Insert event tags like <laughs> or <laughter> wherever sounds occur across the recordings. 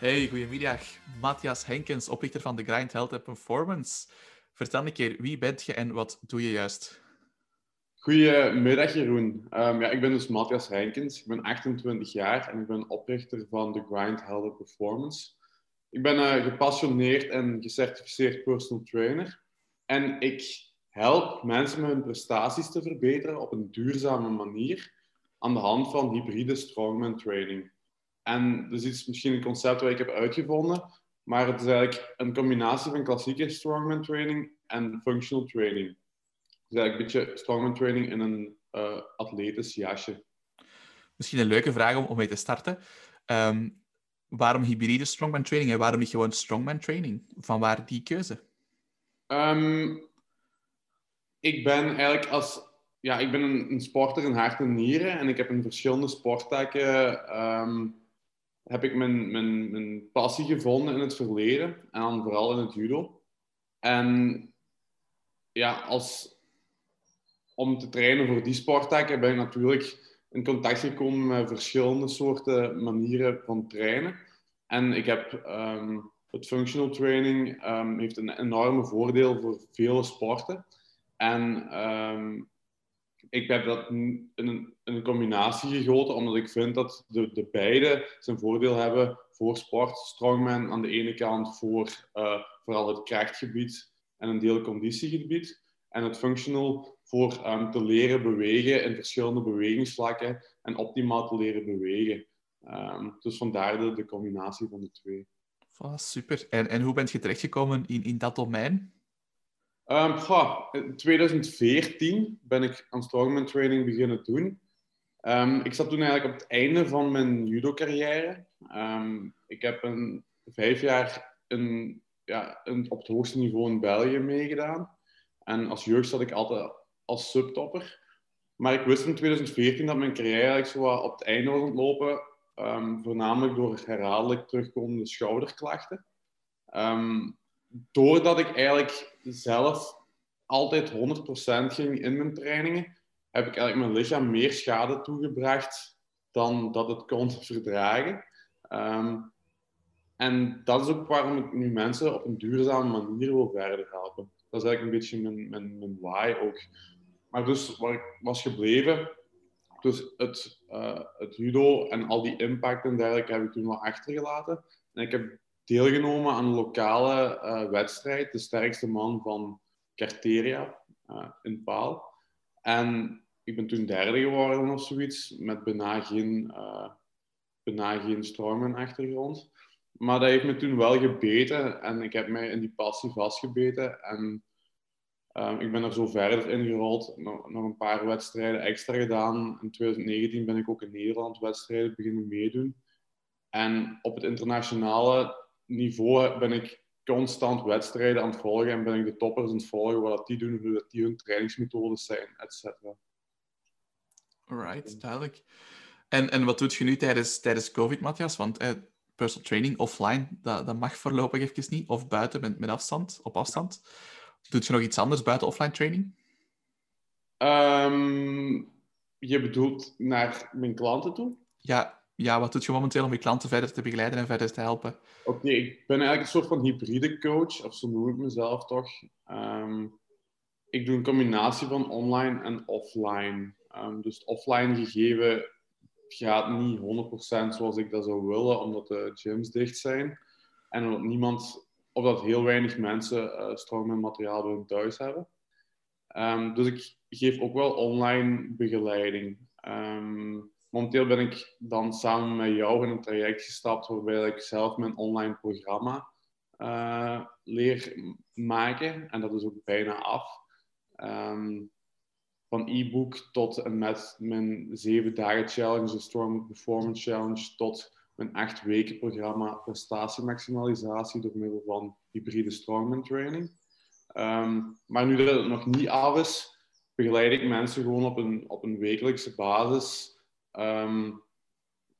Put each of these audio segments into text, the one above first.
Hey, goedemiddag. Matthias Henkens, oprichter van de Grind Health Performance. Vertel een keer, wie bent je en wat doe je juist? Goedemiddag Jeroen. Um, ja, ik ben dus Matthias Henkens. Ik ben 28 jaar en ik ben oprichter van de Grind Health Performance. Ik ben uh, gepassioneerd en gecertificeerd personal trainer. En ik help mensen met hun prestaties te verbeteren op een duurzame manier aan de hand van hybride strongman training. En dat is misschien een concept dat ik heb uitgevonden, maar het is eigenlijk een combinatie van klassieke strongman training en functional training. Dus eigenlijk een beetje strongman training in een uh, atletisch jasje. Misschien een leuke vraag om, om mee te starten. Um, waarom hybride strongman training en waarom niet gewoon strongman training? Van waar die keuze? Um, ik ben eigenlijk als... Ja, ik ben een, een, sporter in hart en nieren en ik heb in verschillende sporttakken... Um, heb ik mijn, mijn, mijn passie gevonden in het verleden en vooral in het judo. En ja, als, om te trainen voor die sporttakken ben ik natuurlijk in contact gekomen met verschillende soorten manieren van trainen. En ik heb um, het functional training um, heeft een enorme voordeel voor vele sporten. En um, ik heb dat in een, een, combinatie gegoten, omdat ik vind dat de, de beide zijn voordeel hebben voor sport. Strongman aan de ene kant voor uh, vooral het krachtgebied en een deel conditiegebied. En het functional voor um, te leren bewegen in verschillende bewegingsvlakken en optimaal te leren bewegen. Um, dus vandaar de, de, combinatie van de twee. Super. En, en hoe bent je terechtgekomen in, in dat domein? Um, in 2014 ben ik aan strongman training beginnen doen. Um, ik zat toen eigenlijk op het einde van mijn judo-carrière. Um, ik heb een, vijf jaar een, ja, een, op het hoogste niveau in België meegedaan. En als jeugd zat ik altijd als subtopper. Maar ik wist in 2014 dat mijn carrière eigenlijk zo op het einde was ontlopen. voornamelijk door herhaaldelijk terugkomende schouderklachten doordat ik eigenlijk zelf altijd 100% ging in mijn trainingen, heb ik eigenlijk mijn lichaam meer schade toegebracht dan dat het kon <laughs> verdragen. Um, en dat is ook waarom ik nu mensen op een duurzame manier wil verder helpen. Dat is eigenlijk een beetje mijn, mijn, mijn why ook. Maar dus waar ik was gebleven, dus het, uh, het judo en al die impact en dergelijke heb ik toen wel achtergelaten. En ik heb deelgenomen aan een lokale uh, wedstrijd, de sterkste man van Carteria uh, in Paal. En ik ben toen derde geworden of zoiets, met bijna geen, uh, strongman-achtergrond. Maar dat heeft me toen wel gebeten en ik heb mij in die passie vastgebeten. En ik ben er zo verder in gerold, nog, nog, een paar wedstrijden extra gedaan. In 2019 ben ik ook in Nederland wedstrijden beginnen meedoen. En op het internationale niveau ben ik constant wedstrijden aan het volgen en ben ik de toppers aan het volgen, wat die doen, hoe die hun trainingsmethodes zijn, etc. Alright, duidelijk. En, en wat doet je nu tijdens, tijdens COVID, Matthias? Want eh, personal training offline, dat, dat mag voorlopig even niet. Of buiten met, met afstand, op afstand. Doet je nog iets anders buiten offline training? Um, je bedoelt naar mijn klanten toe? Ja, ja, wat doet je momenteel om je klanten verder te begeleiden en verder te helpen? Oké, ik ben eigenlijk een soort van hybride coach, of zo noem ik mezelf toch. Um, ik doe een combinatie van online en offline. Um, dus het offline gegeven gaat niet 100% zoals ik dat zou willen, omdat de gyms dicht zijn. En omdat niemand, of dat heel weinig mensen uh, materiaal bij thuis hebben. Um, dus ik geef ook wel online begeleiding. Momenteel ben ik dan samen met jou in een traject gestapt waarbij ik zelf mijn online programma uh, leer maken. En dat is ook bijna af. Um, van e-book tot en met mijn zeven dagen challenge, de Storm Performance Challenge, tot mijn acht weken programma prestatiemaximalisatie door middel van hybride strongman training. Um, maar nu dat het nog niet af is, begeleid ik mensen gewoon op een, op een wekelijkse basis um,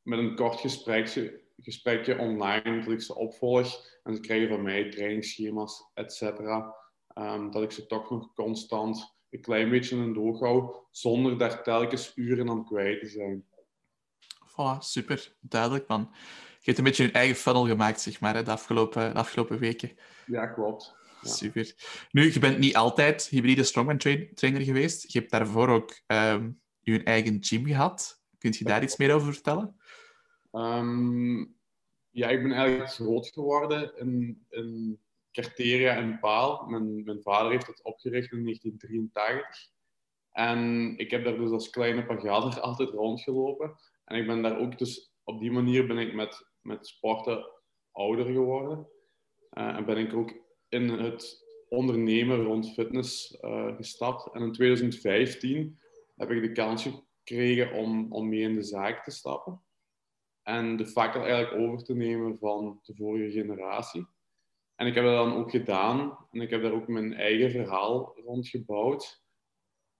met een kort gesprekje, gesprekje online, dat ik ze opvolg. En ze krijgen van mij trainingsschema's, et cetera. Um, dat ik ze toch nog constant een klein beetje in de oog hou, zonder daar telkens uren aan kwijt te zijn. Voilà, super. Duidelijk, man. je hebt een beetje je eigen funnel gemaakt, zeg maar, hè, de, afgelopen, de afgelopen weken. Ja, klopt. Ja. Super. Nu, je bent niet altijd hybride strongman trainer geweest. Je hebt daarvoor ook um, je eigen gym gehad. Kunt je daar iets meer over vertellen? Um, ja, ik ben eigenlijk groot geworden in, in Carteria en Paal. Mijn, mijn vader heeft het opgericht in 1983. En ik heb daar dus als kleine pagader <laughs> altijd rondgelopen. En ik ben daar ook dus op die manier ben ik met, met sporten ouder geworden. Uh, en ben ik ook in het ondernemen rond fitness uh, gestapt. En in 2015 heb ik de kans gekregen om, om mee in de zaak te stappen. En de fakkel eigenlijk over te nemen van de vorige generatie. En ik heb dat dan ook gedaan. En ik heb daar ook mijn eigen verhaal rond gebouwd.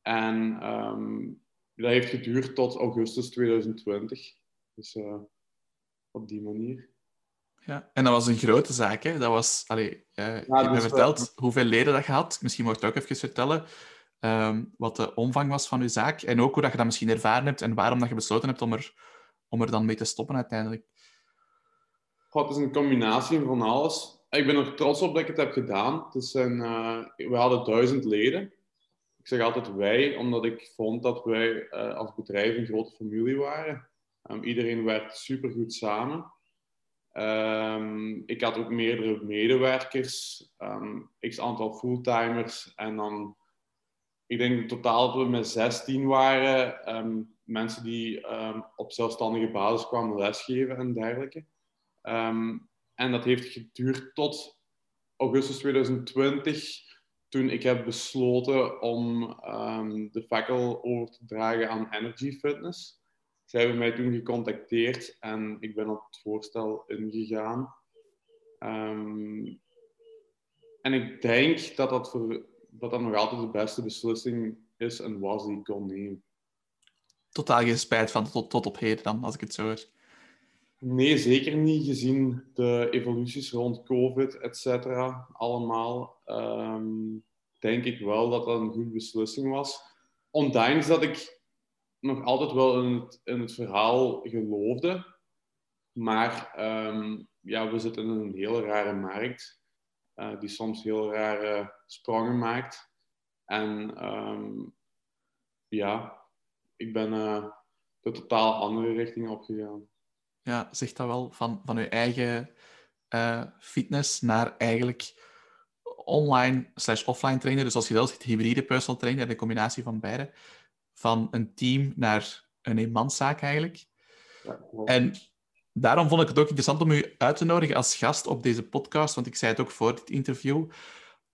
En um, dat heeft geduurd tot augustus 2020. Dus uh, op die manier. Ja, en dat was een grote zaak, hè? Dat was, allee, uh, ja, je hebt me verteld hoeveel leden dat je had. Misschien mocht je ook even vertellen um, wat de omvang was van je zaak. En ook hoe dat je dat misschien ervaren hebt en waarom dat je besloten hebt om er, om er dan mee te stoppen uiteindelijk. God, het is een combinatie van alles. Ik ben er trots op dat ik het heb gedaan. Het is een, uh, we hadden duizend leden. Ik zeg altijd wij, omdat ik vond dat wij uh, als bedrijf een grote familie waren. Um, iedereen werkt supergoed samen. Um, ik had ook meerdere medewerkers, um, x aantal fulltimers en dan, ik denk in totaal dat we met 16 waren, um, mensen die op zelfstandige basis kwamen lesgeven en dergelijke. en dat heeft geduurd tot augustus 2020, toen ik heb besloten om de fakkel over te dragen aan Energy Fitness. Zij hebben mij toen gecontacteerd en ik ben op het voorstel ingegaan. En ik denk dat dat, voor, dat dat nog altijd de beste beslissing is en was die ik kon nemen. Totaal geen spijt van tot, tot op heden dan, als ik het zo hoor. Nee, zeker niet, gezien de evoluties rond COVID, et cetera, allemaal. Um, denk ik wel dat dat een goede beslissing was. Ondanks dat ik nog altijd wel in het, in het verhaal geloofde. Maar um, ja, we zitten in een heel rare markt, die soms heel rare sprongen maakt. En um, ja, ik ben uh, de totaal andere richting opgegaan. Ja, zegt dat wel van, van uw eigen uh, fitness naar eigenlijk online slash offline trainer. Dus als je wel zegt hybride personal trainer, de combinatie van beide van een team naar een eenmanszaak eigenlijk. Ja, en daarom vond ik het ook interessant om u uit te nodigen als gast op deze podcast, want ik zei het ook voor dit interview.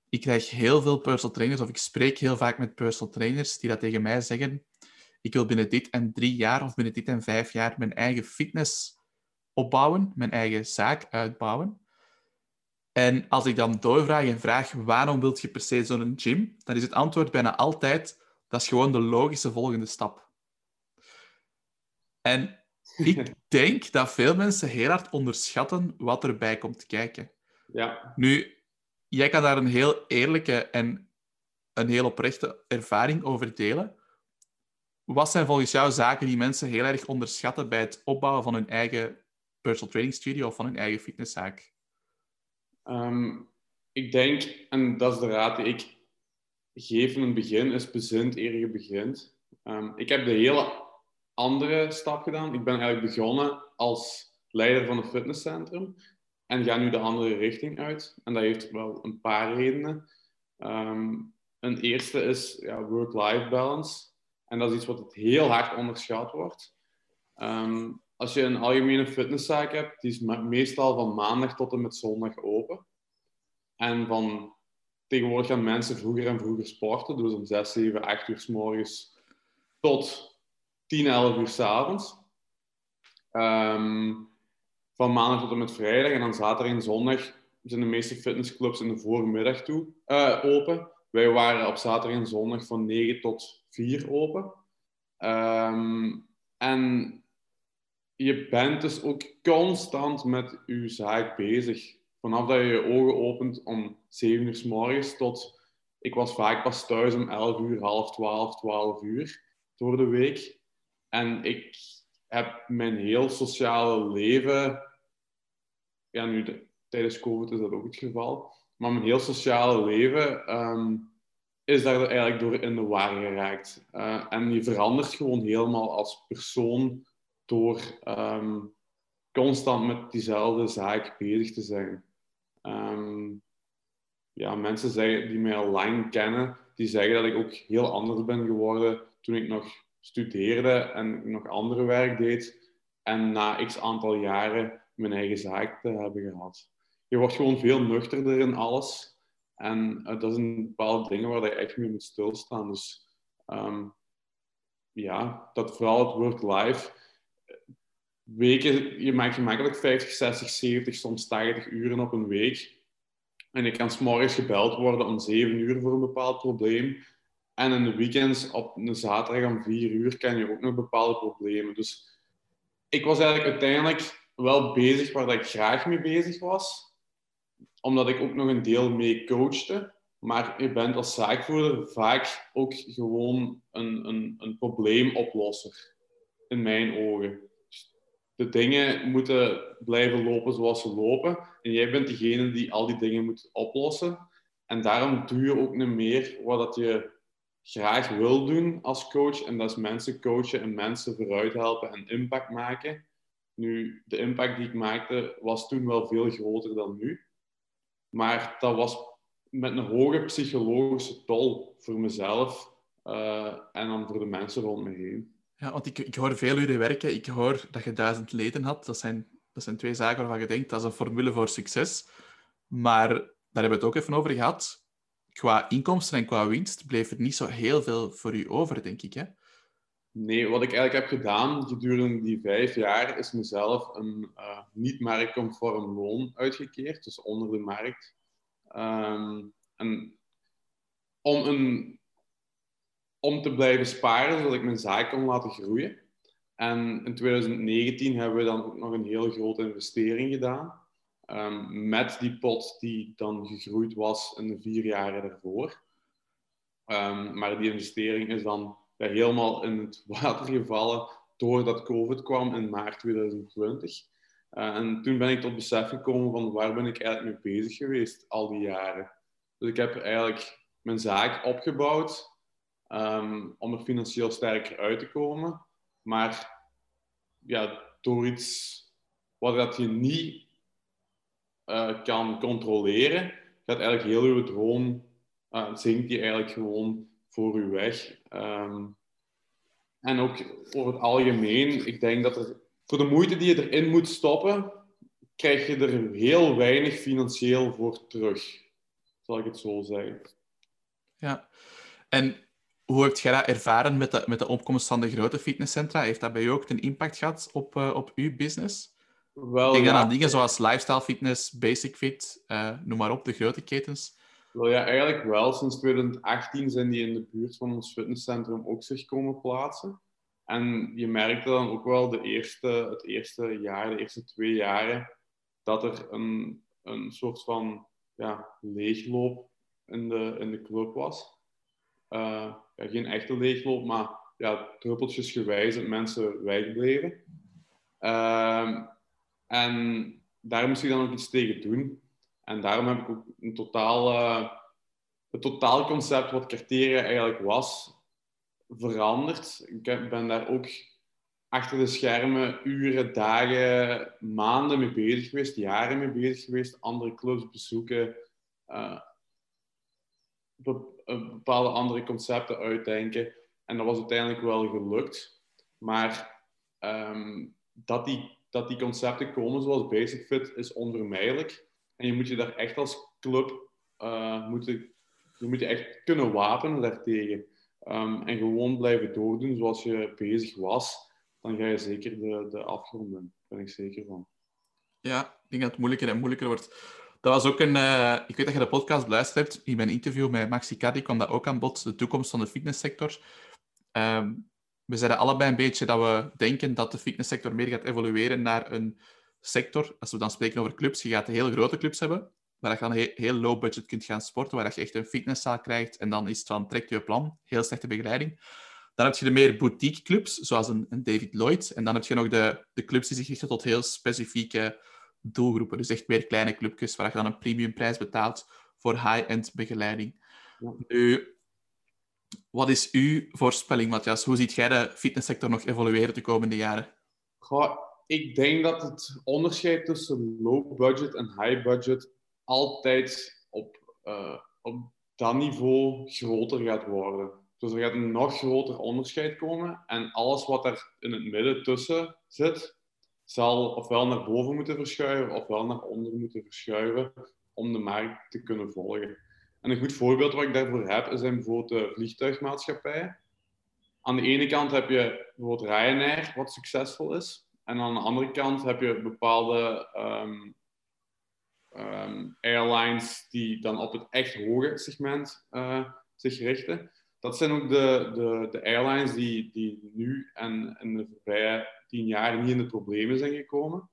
Ik krijg heel veel personal trainers, of ik spreek heel vaak met personal trainers, die dat tegen mij zeggen. Ik wil binnen dit en drie jaar of binnen dit en vijf jaar mijn eigen fitness opbouwen, mijn eigen zaak uitbouwen. En als ik dan doorvraag en vraag waarom wilt je per se zo'n gym, dan is het antwoord bijna altijd dat is gewoon de logische volgende stap. En ik denk dat veel mensen heel hard onderschatten wat erbij komt kijken. Ja. Nu, jij kan daar een heel eerlijke en een heel oprechte ervaring over delen. Wat zijn volgens jou zaken die mensen heel erg onderschatten bij het opbouwen van hun eigen personal training studio of van hun eigen fitnesszaak? Um, ik denk, en dat is de raad die ik geven een begin is bezint eer je begint. Um, ik heb de hele andere stap gedaan. Ik ben eigenlijk begonnen als leider van een fitnesscentrum en ga nu de andere richting uit. En dat heeft wel een paar redenen. Um, een eerste is ja, work-life balance. En dat is iets wat heel hard onderschat wordt. Um, als je een algemene fitnesszaak hebt, die is meestal van maandag tot en met zondag open. En van tegenwoordig gaan mensen vroeger en vroeger sporten. Dus om 6, 7, 8 uur s morgens tot 10, 11 uur s avonds. Um, van maandag tot en met vrijdag. En dan zaterdag en zondag zijn de meeste fitnessclubs in de voormiddag toe, uh, open. Wij waren op zaterdag en zondag van 9 tot 4 open. Um, en je bent dus ook constant met je zaak bezig vanaf dat je je ogen opent om 7 uur s morgens tot... Ik was vaak pas thuis om 11 uur, half 12, 12 uur door de week. En ik heb mijn heel sociale leven ja, nu tijdens COVID is dat ook het geval. Maar mijn heel sociale leven ehm, is daar eigenlijk door in de war geraakt. Uh, en je verandert gewoon helemaal als persoon door ehm, constant met diezelfde zaak bezig te zijn. Ehm, ja, mensen zeggen, die mij lang kennen, die zeggen dat ik ook heel anders ben geworden toen ik nog studeerde en nog andere werk deed. En na x aantal jaren mijn eigen zaak te hebben gehad. Je wordt gewoon veel nuchterder in alles. En uh, dat zijn bepaalde dingen waar je echt mee moet stilstaan. Dus um, ja, dat vooral het work-life. Weken, je maakt gemakkelijk 50, 60, 70, soms 80 uren op een week. En je kan s'morgens gebeld worden om 7 uur voor een bepaald probleem. En in de weekends op een zaterdag om 4 uur kan je ook nog bepaalde problemen. Dus ik was eigenlijk uiteindelijk wel bezig waar ik graag mee bezig was. Omdat ik ook nog een deel mee coachte. Maar je bent als zaakvoerder vaak ook gewoon een, een, een probleemoplosser. In mijn ogen. De dingen moeten blijven lopen zoals ze lopen. En jij bent degene die al die dingen moet oplossen. En daarom doe je ook niet meer wat je graag wil doen als coach. En dat is mensen coachen en mensen vooruit helpen en impact maken. Nu, de impact die ik maakte was toen wel veel groter dan nu. Maar dat was met een hoge psychologische tol voor mezelf uh, en dan voor de mensen rond me heen. Ja, want ik, ik hoor veel uren werken. Ik hoor dat je duizend leden had. Dat zijn, dat zijn twee zaken waarvan je denkt dat is een formule voor succes. Maar daar hebben we het ook even over gehad. Qua inkomsten en qua winst bleef er niet zo heel veel voor u over, denk ik. Hè? Nee, wat ik eigenlijk heb gedaan gedurende die vijf jaar is mezelf een uh, niet-marktconform loon uitgekeerd, dus onder de markt. Um, en om, een, om te blijven sparen, zodat ik mijn zaak kon laten groeien. En in 2019 hebben we dan ook nog een heel grote investering gedaan. Um, met die pot die dan gegroeid was in de vier jaren daarvoor. Um, maar die investering is dan helemaal in het <laughs> water gevallen doordat COVID kwam in maart 2020. Uh, en toen ben ik tot besef gekomen van waar ben ik eigenlijk mee bezig geweest al die jaren. Dus ik heb eigenlijk mijn zaak opgebouwd um, om er financieel sterker uit te komen. Maar ja, door iets wat je niet uh, kan controleren, gaat eigenlijk heel uw droom, uh, zinkt die eigenlijk gewoon voor u weg. Um, en ook over het algemeen, ik denk dat er, voor de moeite die je erin moet stoppen, krijg je er heel weinig financieel voor terug. Zal ik het zo zeggen. Ja, en hoe heb jij dat ervaren met de, met de opkomst van de grote fitnesscentra? Heeft dat bij jou ook een impact gehad op, uh, op uw business? Wel, Denk dan aan dingen zoals lifestyle fitness, basic fit, uh, noem maar op, de grote ketens. Wel ja, eigenlijk wel. Sinds 2018 zijn die in de buurt van ons fitnesscentrum ook zich komen plaatsen. En je merkte dan ook wel de eerste, het eerste jaar, de eerste twee jaren, dat er een, een soort van ja, leegloop in de, in de club was. Uh, ja, geen echte leegloop, maar ja, druppeltjesgewijs dat mensen wegbleven. Uh, en daar moest ik dan ook iets tegen doen. En daarom heb ik ook een totaal, uh, het totaalconcept wat Carteria eigenlijk was, veranderd. Ik ben daar ook achter de schermen uren, dagen, maanden mee bezig geweest, jaren mee bezig geweest, andere clubs bezoeken, uh, bepaalde andere concepten uitdenken. En dat was uiteindelijk wel gelukt. Maar um, dat, die, dat die concepten komen zoals Basic Fit is onvermijdelijk. En je moet je daar echt als club uh, moeten, je moet je echt kunnen wapenen daartegen. Um, en gewoon blijven doordoen zoals je bezig was, dan ga je zeker de, de afgrond. Daar ben ik zeker van. Ja, ik denk dat het moeilijker en moeilijker wordt. Dat was ook een... Uh, ik weet dat je de podcast beluisterd hebt. In mijn interview met Maxi Caddy kwam dat ook aan bod. De toekomst van de fitnesssector. Um, we zeiden allebei een beetje dat we denken dat de fitnesssector meer gaat evolueren naar een sector. Als we dan spreken over clubs, je gaat heel grote clubs hebben, waar je dan heel, low budget kunt gaan sporten, waar je echt een fitnesszaal krijgt en dan is het van trek je plan, heel slechte begeleiding. Dan heb je de meer boutique clubs, zoals een, een David Lloyd. En dan heb je nog de, de clubs die zich richten tot heel specifieke doelgroepen. Dus echt meer kleine clubjes waar je dan een premiumprijs betaalt voor high-end begeleiding. Nu, wat is uw voorspelling, Matthias? Hoe ziet jij de fitnesssector nog evolueren de komende jaren? Goh, ik denk dat het onderscheid tussen low budget en high budget altijd op, uh, op dat niveau groter gaat worden. Dus er gaat een nog groter onderscheid komen. En alles wat er in het midden tussen zit, zal ofwel naar boven moeten verschuiven, ofwel naar onder moeten verschuiven om de markt te kunnen volgen. En een goed voorbeeld wat ik daarvoor heb, is bijvoorbeeld de vliegtuigmaatschappijen. Aan de ene kant heb je bijvoorbeeld Ryanair, wat succesvol is. En aan de andere kant heb je bepaalde um, um, airlines die dan op het echt hoge segment uh, zich richten. Dat zijn ook de, de, de airlines die, die nu en in de voorbije tien jaar niet in de problemen zijn gekomen.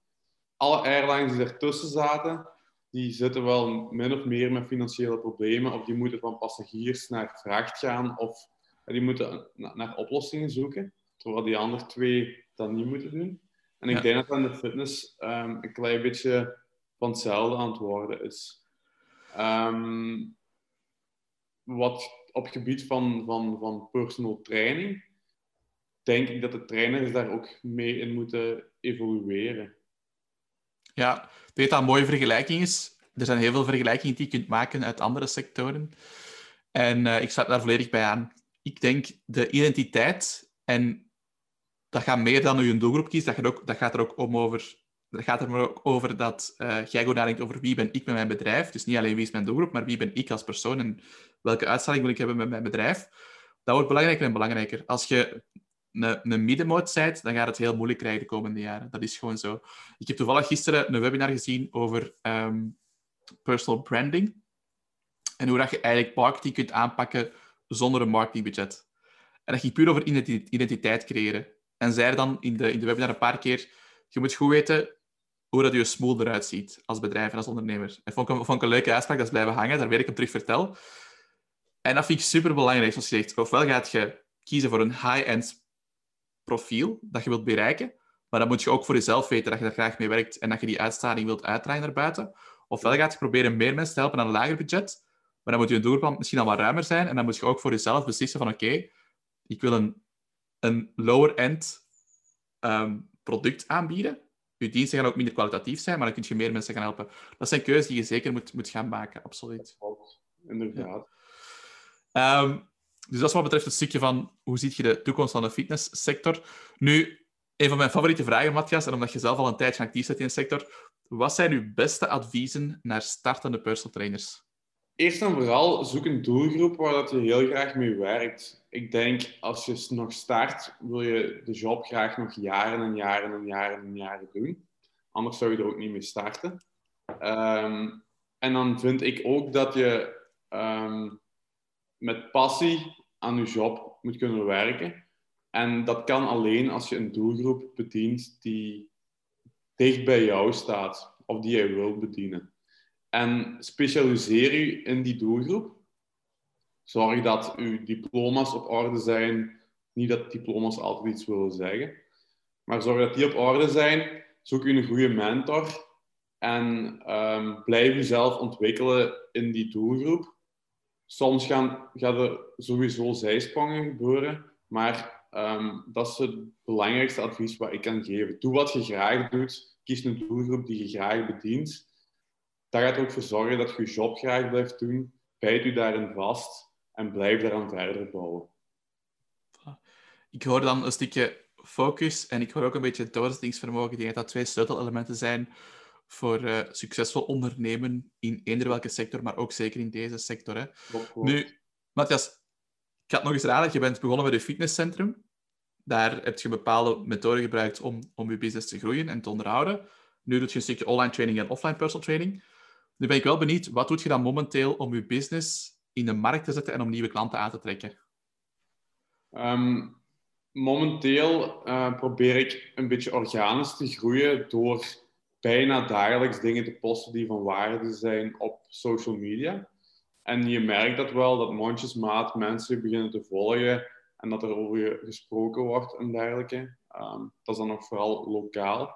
Alle airlines die ertussen zaten, die zitten wel min of meer met financiële problemen. Of die moeten van passagiers naar vracht gaan. Of die moeten naar oplossingen zoeken. Terwijl die andere twee dat niet moeten doen. En ik denk dat in de fitness um, een klein beetje van hetzelfde aan het worden is. Um, wat op het gebied van, van, van personal training, denk ik dat de trainers daar ook mee in moeten evolueren. Ja, weet dat een mooie vergelijking is. Er zijn heel veel vergelijkingen die je kunt maken uit andere sectoren. En uh, ik sluit daar volledig bij aan. Ik denk de identiteit, en dat gaat meer dan hoe je een doelgroep kiest, dat gaat, ook, dat gaat er ook om over dat gaat er ook over dat uh, jij goed nadenkt over wie ben ik met mijn bedrijf. Dus niet alleen wie is mijn doelgroep, maar wie ben ik als persoon en welke uitstraling wil ik hebben met mijn bedrijf. Dat wordt belangrijker en belangrijker. Als je een, een middenmoot dan gaat het heel moeilijk krijgen de komende jaren. Dat is gewoon zo. Ik heb toevallig gisteren een webinar gezien over um, personal branding. En hoe dat je eigenlijk marketing kunt aanpakken zonder een marketingbudget. En dat ging puur over identiteit creëren. En zei dan in de, in de webinar een paar keer, je moet goed weten hoe dat je smoel eruit ziet als bedrijf en als ondernemer. En vond ik een leuke uitspraak, dat is blijven hangen, daar weet ik hem terug vertel. En dat vind ik super belangrijk, zoals je zegt. Ofwel gaat je kiezen voor een high-end profiel dat je wilt bereiken, maar dan moet je ook voor jezelf weten dat je daar graag mee werkt en dat je die uitstraling wilt uitdraaien naar buiten. Ofwel gaat je proberen meer mensen te helpen aan een lager budget, maar dan moet je doelplan misschien al wat ruimer zijn en dan moet je ook voor jezelf beslissen van oké, ik wil een, een lower-end ehm, product aanbieden, je diensten gaan ook minder kwalitatief zijn, maar dan kun je meer mensen gaan helpen. Dat zijn keuzes die je zeker moet, moet gaan maken, absoluut. Inderdaad. Ehm, dus dat is wat betreft het stukje van hoe ziet je de toekomst van de fitnesssector. Nu, een van mijn favoriete vragen, Matthias, en omdat je zelf al een tijdje actief bent in de sector, wat zijn uw beste adviezen naar startende personal trainers? Eerst en vooral zoek een doelgroep waar dat je heel graag mee werkt. Ik denk, als je nog start, wil je de job graag nog jaren en jaren en jaren en jaren doen. Anders zou je er ook niet mee starten. Ehm, en dan vind ik ook dat je ehm, met passie aan je job moet kunnen werken. En dat kan alleen als je een doelgroep bedient die dicht bij jou staat of die jij wilt bedienen. En specialiseer u in die doelgroep. Zorg dat uw diploma's op orde zijn. Niet dat diploma's altijd iets willen zeggen. Maar zorg dat die op orde zijn. Zoek u een goede mentor. En um, blijf jezelf ontwikkelen in die doelgroep. Soms gaan, er sowieso zijsprongen gebeuren. Maar um, dat is het belangrijkste advies wat ik kan geven. Doe wat je graag doet. Kies een doelgroep die je graag bedient dat gaat ook voor zorgen dat je je job graag blijft doen. Bijt u daarin vast en blijf daaraan verder bouwen. Ik hoor dan een stukje focus en ik hoor ook een beetje doorzettingsvermogen. Ik denk dat dat twee sleutelelementen zijn voor uh, succesvol ondernemen in eender welke sector, maar ook zeker in deze sector. Hè. Nu, Matthias, ik had nog eens raden, je bent begonnen bij je fitnesscentrum. Daar heb je bepaalde methoden gebruikt om, om je business te groeien en te onderhouden. Nu doe je een stukje online training en offline personal training. Nu ben ik wel benieuwd, wat doe je dan momenteel om je business in de markt te zetten en om nieuwe klanten aan te trekken? Ehm, momenteel uh, probeer ik een beetje organisch te groeien door bijna dagelijks dingen te posten die van waarde zijn op social media. En je merkt dat wel, dat mondjesmaat mensen beginnen te volgen en dat er over je gesproken wordt en dergelijke. Um, dat is dan nog vooral lokaal.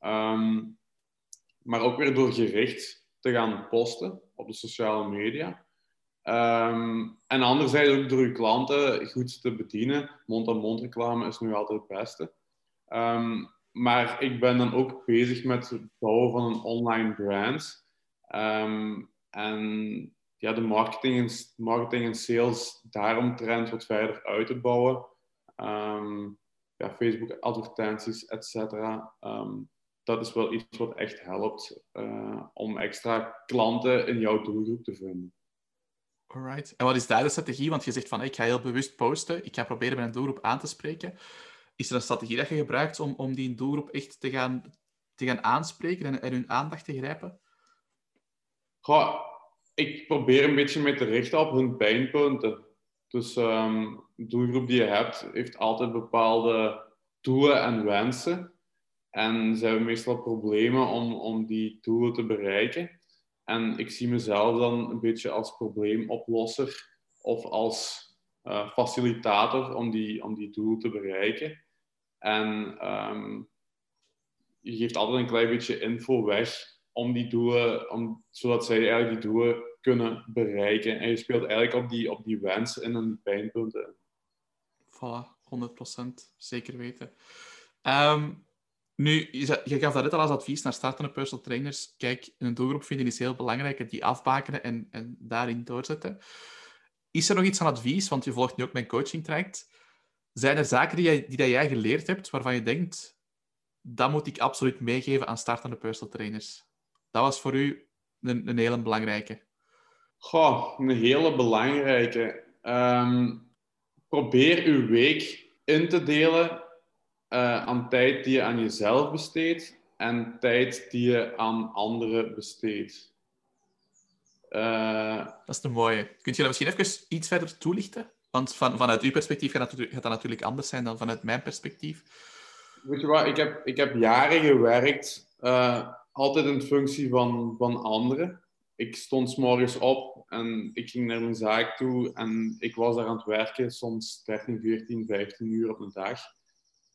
Um, maar ook weer door gericht te gaan posten op de sociale media. Um, en anderzijds ook door uw klanten goed te bedienen. Mond-aan-mond reclame is nu altijd het beste. Maar ik ben dan ook bezig met het bouwen van een online brand. Um, en ja, de marketing en, marketing en sales daaromtrent wat verder uit te bouwen. ja, Facebook advertenties, et cetera. dat is wel iets wat echt helpt uh, om extra klanten in jouw doelgroep te vinden. Alright. En wat is daar de strategie? Want je zegt van ik ga heel bewust posten, ik ga proberen mijn doelgroep aan te spreken. Is er een strategie dat je gebruikt om, om die doelgroep echt te gaan, te gaan aanspreken en, en hun aandacht te grijpen? Goh, ik probeer een beetje mee te richten op hun pijnpunten. Dus um, de doelgroep die je hebt, heeft altijd bepaalde doelen en wensen. En ze hebben meestal problemen om, om die doelen te bereiken. En ik zie mezelf dan een beetje als probleemoplosser of als uh, facilitator om die, om die doel te bereiken. En um, je geeft altijd een klein beetje info weg om die doelen, om, zodat zij eigenlijk die doelen kunnen bereiken. En je speelt eigenlijk op die, op die wensen en die pijnpunten. Voilà, 100%. Zeker weten. Um, nu, je gaf dat net al als advies naar startende personal trainers. Kijk, een doelgroep vinden is heel belangrijk. Die afbakenen en, en daarin doorzetten. Is er nog iets aan advies? Want je volgt nu ook mijn coaching traject. Zijn er zaken die, jij, die jij geleerd hebt waarvan je denkt, dat moet ik absoluut meegeven aan startende personal trainers? Dat was voor u een, een hele belangrijke. Goh, een hele belangrijke. Ehm, probeer uw week in te delen uh, aan tijd die je aan jezelf besteedt en tijd die je aan anderen besteedt. Uh, dat is een mooie. Kunt je dat misschien even iets verder toelichten? Want van, vanuit uw perspectief gaat dat, gaat dat natuurlijk anders zijn dan vanuit mijn perspectief. Weet je wat, ik heb, ik heb jaren gewerkt, uh, altijd in functie van, van anderen. Ik stond s morgens op en ik ging naar mijn zaak toe en ik was daar aan het werken, soms 13, 14, 15 uur op een dag.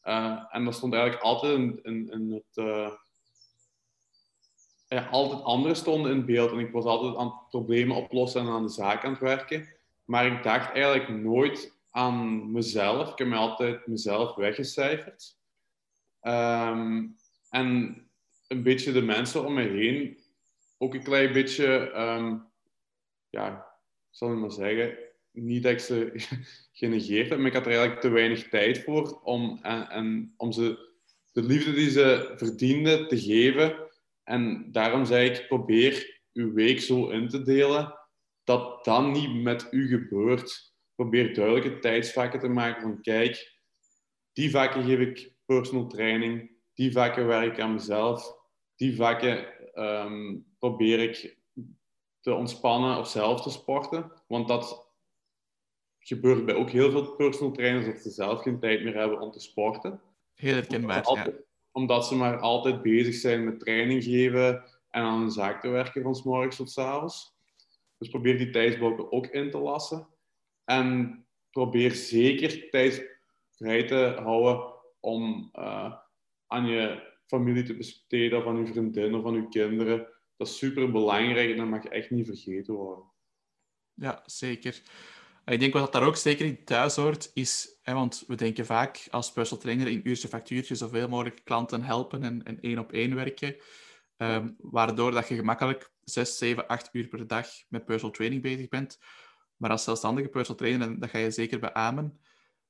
Uh, en dat stond eigenlijk altijd in, het. Ja, altijd anderen stonden in beeld. En ik was altijd aan problemen oplossen en aan de zaak aan het werken. Maar ik dacht eigenlijk nooit aan mezelf. Ik heb me altijd mezelf weggecijferd. Um, en een beetje de mensen om me heen ook een klein beetje, um, ja, zal ik maar zeggen, niet dat ik ze <laughs> genegeerd heb, maar ik had er eigenlijk te weinig tijd voor om, en, en, om ze de liefde die ze verdienden te geven. En daarom zei ik, probeer uw week zo in te delen dat dat niet met u gebeurt. Probeer duidelijke tijdsvakken te maken van kijk, die vakken geef ik personal training, die vakken werk ik aan mezelf, die vakken um, probeer ik te ontspannen of zelf te sporten. Want dat gebeurt bij ook heel veel personal trainers dat ze zelf geen tijd meer hebben om te sporten. Heel herkenbaar, ja. Omdat ze maar altijd bezig zijn met training geven en aan een zaak te werken van s morgens tot s avonds. Dus probeer die tijdsblokken ook in te lassen. En probeer zeker tijd vrij te houden om uh, aan je familie te besteden, of aan je vriendin of aan je kinderen. Dat is super belangrijk en dat mag echt niet vergeten worden. Ja, zeker. Ik denk wat daar ook zeker in thuis hoort, is, hè, want we denken vaak als personal trainer in uurtje factuurtje zoveel mogelijk klanten helpen en, en één op één werken, ehm, waardoor dat je gemakkelijk 6, 7, 8 uur per dag met personal training bezig bent. Maar als zelfstandige personal trainer, en dat ga je zeker beamen,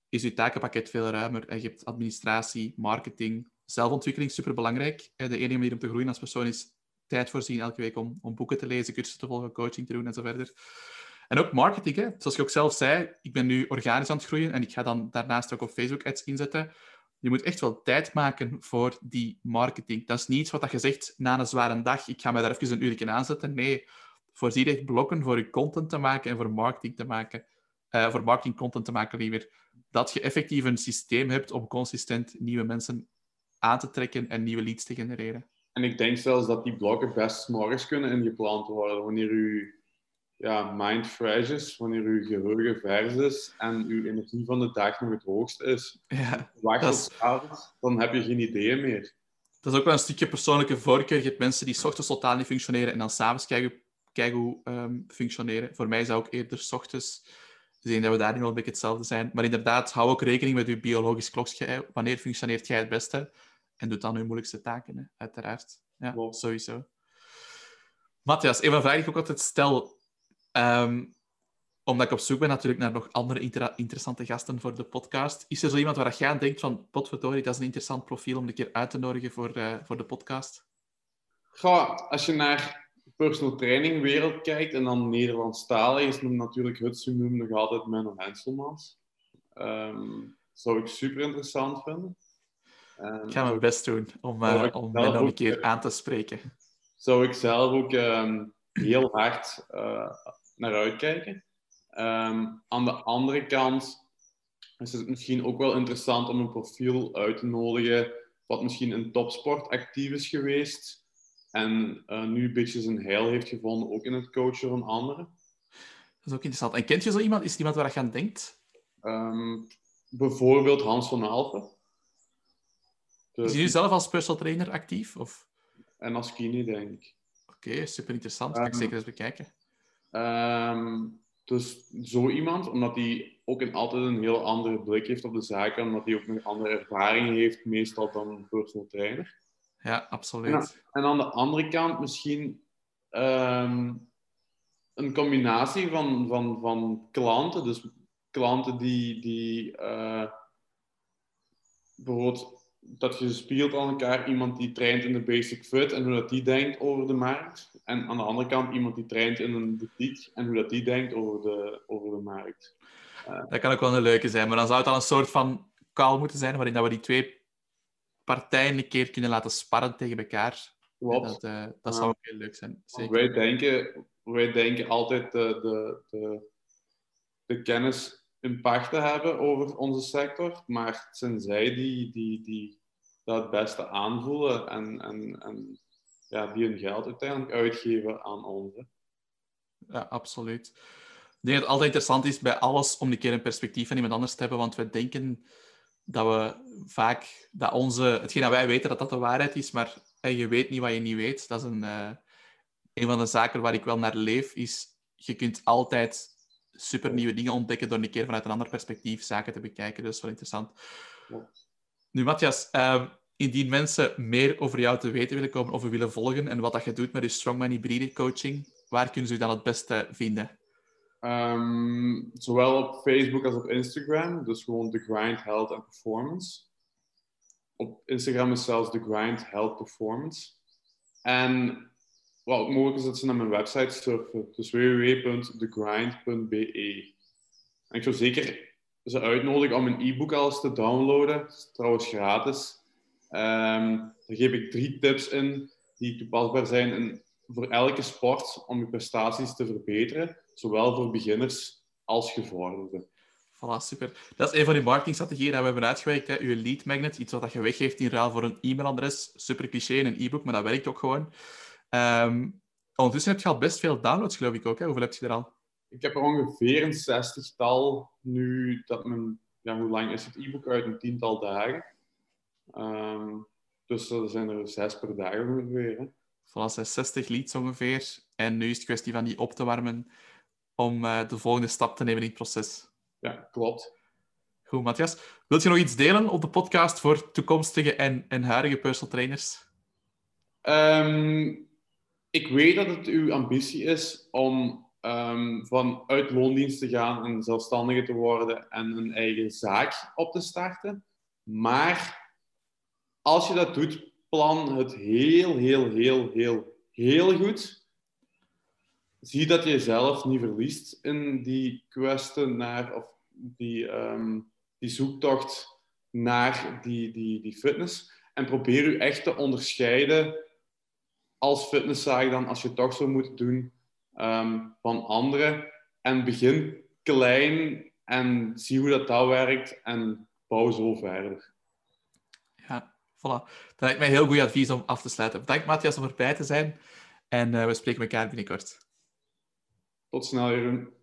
is je takenpakket veel ruimer. En je hebt administratie, marketing, zelfontwikkeling superbelangrijk. De enige manier om te groeien als persoon is tijd voorzien elke week om, om boeken te lezen, cursussen te volgen, coaching te doen en zo verder. En ook marketing, hè. zoals je ook zelf zei, ik ben nu organisch aan het groeien en ik ga dan daarnaast ook op Facebook ads inzetten. Je moet echt wel tijd maken voor die marketing. Dat is niet iets wat je zegt na een zware dag, ik ga mij daar even een uurtje aanzetten. Nee, voorzie echt blokken voor je content te maken en voor marketing te maken. Uh, voor marketing content te maken liever. Dat je effectief een systeem hebt om consistent nieuwe mensen aan te trekken en nieuwe leads te genereren. En ik denk zelfs dat die blokken best morgens kunnen ingepland worden wanneer u ja, mind fresh is, wanneer uw geheugen vers is en uw energie van de dag nog het hoogst is. Ja, Wacht is... avond, dan heb je geen ideeën meer. dat is ook wel een stukje persoonlijke voorkeur. Je hebt mensen die s ochtends totaal niet functioneren en dan s'avonds kijken, kijken hoe um, functioneren. Voor mij is dat ook eerder s ochtends. Dus ik denk dat we daar nu wel een beetje hetzelfde zijn. Maar inderdaad, hou ook rekening met je biologisch klokje. Wanneer functioneert jij het beste? En doe dan je moeilijkste taken, hè? uiteraard. Ja, sowieso. Matthias, een de vragen die ik ook altijd stel, um, omdat ik op zoek ben natuurlijk naar nog andere interessante gasten voor de podcast. Is er zo iemand waar je aan denkt van, potverdorie, dat is een interessant profiel om een keer uit te nodigen voor, uh, voor de podcast? Goh, als je naar personal training wereld kijkt en dan Nederlandstalig, is natuurlijk het nog altijd Menno Henselmans. Um, zou ik super interessant vinden. ik ga mijn best doen om, uh, om Menno een keer aan te spreken. Zou ik zelf ook um, heel hard uh, naar uitkijken. Um, aan de andere kant is het misschien ook wel interessant om een profiel uit te nodigen wat misschien in topsport actief is geweest en uh, nu een beetje zijn heil heeft gevonden, ook in het coachen van anderen. Dat is ook interessant. En kent je zo iemand? Is het iemand waar je aan denkt? Um, bijvoorbeeld Hans van Alphen. Is hij nu zelf als personal trainer actief? Of? En als kine, denk ik. Oké, super interessant. Ga ik zeker eens bekijken. Um, dus zo iemand, omdat hij ook een, altijd een heel andere blik heeft op de zaken, omdat hij ook een andere ervaring heeft, meestal dan een personal trainer. Ja, absoluut. En, aan de andere kant misschien um, een combinatie van, van, van klanten. Dus klanten die, die uh, bijvoorbeeld dat je speelt aan elkaar, iemand die traint in de basic fit en hoe dat die denkt over de markt. En aan de andere kant iemand die traint in een boutique en hoe dat die denkt over de, over de markt. Uh, dat kan ook wel een leuke zijn, maar dan zou het al een soort van call moeten zijn waarin dat we die twee partijen een keer kunnen laten sparren tegen elkaar. Dat, uh, dat zou ook heel leuk zijn. Zeker. Wij, denken, wij denken altijd de, de, de, de kennis een pacht te hebben over onze sector, maar het zijn zij die, die, die dat het beste aanvoelen en, en, en ja, die hun geld uiteindelijk uitgeven aan ons. Ja, absoluut. Ik denk dat het altijd interessant is bij alles om een keer een perspectief van iemand anders te hebben, want we denken dat we vaak, dat onze, hetgeen dat wij weten, dat dat de waarheid is, maar je weet niet wat je niet weet. Dat is een, uh, een van de zaken waar ik wel naar leef, is je kunt altijd super nieuwe dingen ontdekken door een keer vanuit een ander perspectief zaken te bekijken. Dus wel interessant. Nu, Matthias, uh, indien mensen meer over jou te weten willen komen of willen volgen en wat dat je doet met je Strongman hybride coaching, waar kunnen ze je dan het beste vinden? Um, zowel op Facebook als op Instagram. Dus gewoon The Grind Health and Performance. Op Instagram is zelfs The Grind Health Performance. En wat ook mogelijk is dat ze naar mijn website surfen. Dus www.thegrind.be. En ik zou zeker ze uitnodigen om een e-book alles te downloaden. Is trouwens gratis. Um, daar geef ik drie tips in die toepasbaar zijn in, voor elke sport om je prestaties te verbeteren. Zowel voor beginners als gevorderden. Voilà, super. Dat is een van die marketingstrategieën die we hebben uitgewerkt. Hè. Uw lead magnet, iets wat je weggeeft in ruil voor een e-mailadres. Super cliché in een e-book, maar dat werkt ook gewoon. Um, ondertussen heb je al best veel downloads, geloof ik ook. Hè? Hoeveel heb je er al? Ik heb er ongeveer een zestigtal nu. Dat mijn, ja, hoe lang is het e-book uit? Een tiental dagen. Um, dus er zijn er zes per dag ongeveer. Hè? Voilà, 60 leads ongeveer. En nu is het kwestie van die op te warmen om uh, de volgende stap te nemen in het proces. Ja, klopt. Goed, Matthias. Wilt je nog iets delen op de podcast voor toekomstige en, en huidige personal trainers? Um, ik weet dat het uw ambitie is om um, van uit loondienst te gaan en zelfstandige te worden en een eigen zaak op te starten. Maar als je dat doet, plan het heel, heel, heel, heel, heel goed. Zie dat je jezelf niet verliest in die kwestie naar, of die, um, die zoektocht naar die, die, die fitness. En probeer je echt te onderscheiden als fitnesszaak dan, als je het toch zo moet doen, um, van anderen. En begin klein en zie hoe dat, dat werkt en bouw zo verder. Voilà. Dat lijkt mij heel goed advies om af te sluiten. Bedankt Matthias om erbij te zijn en uh, we spreken elkaar binnenkort. Tot snel, Jeroen.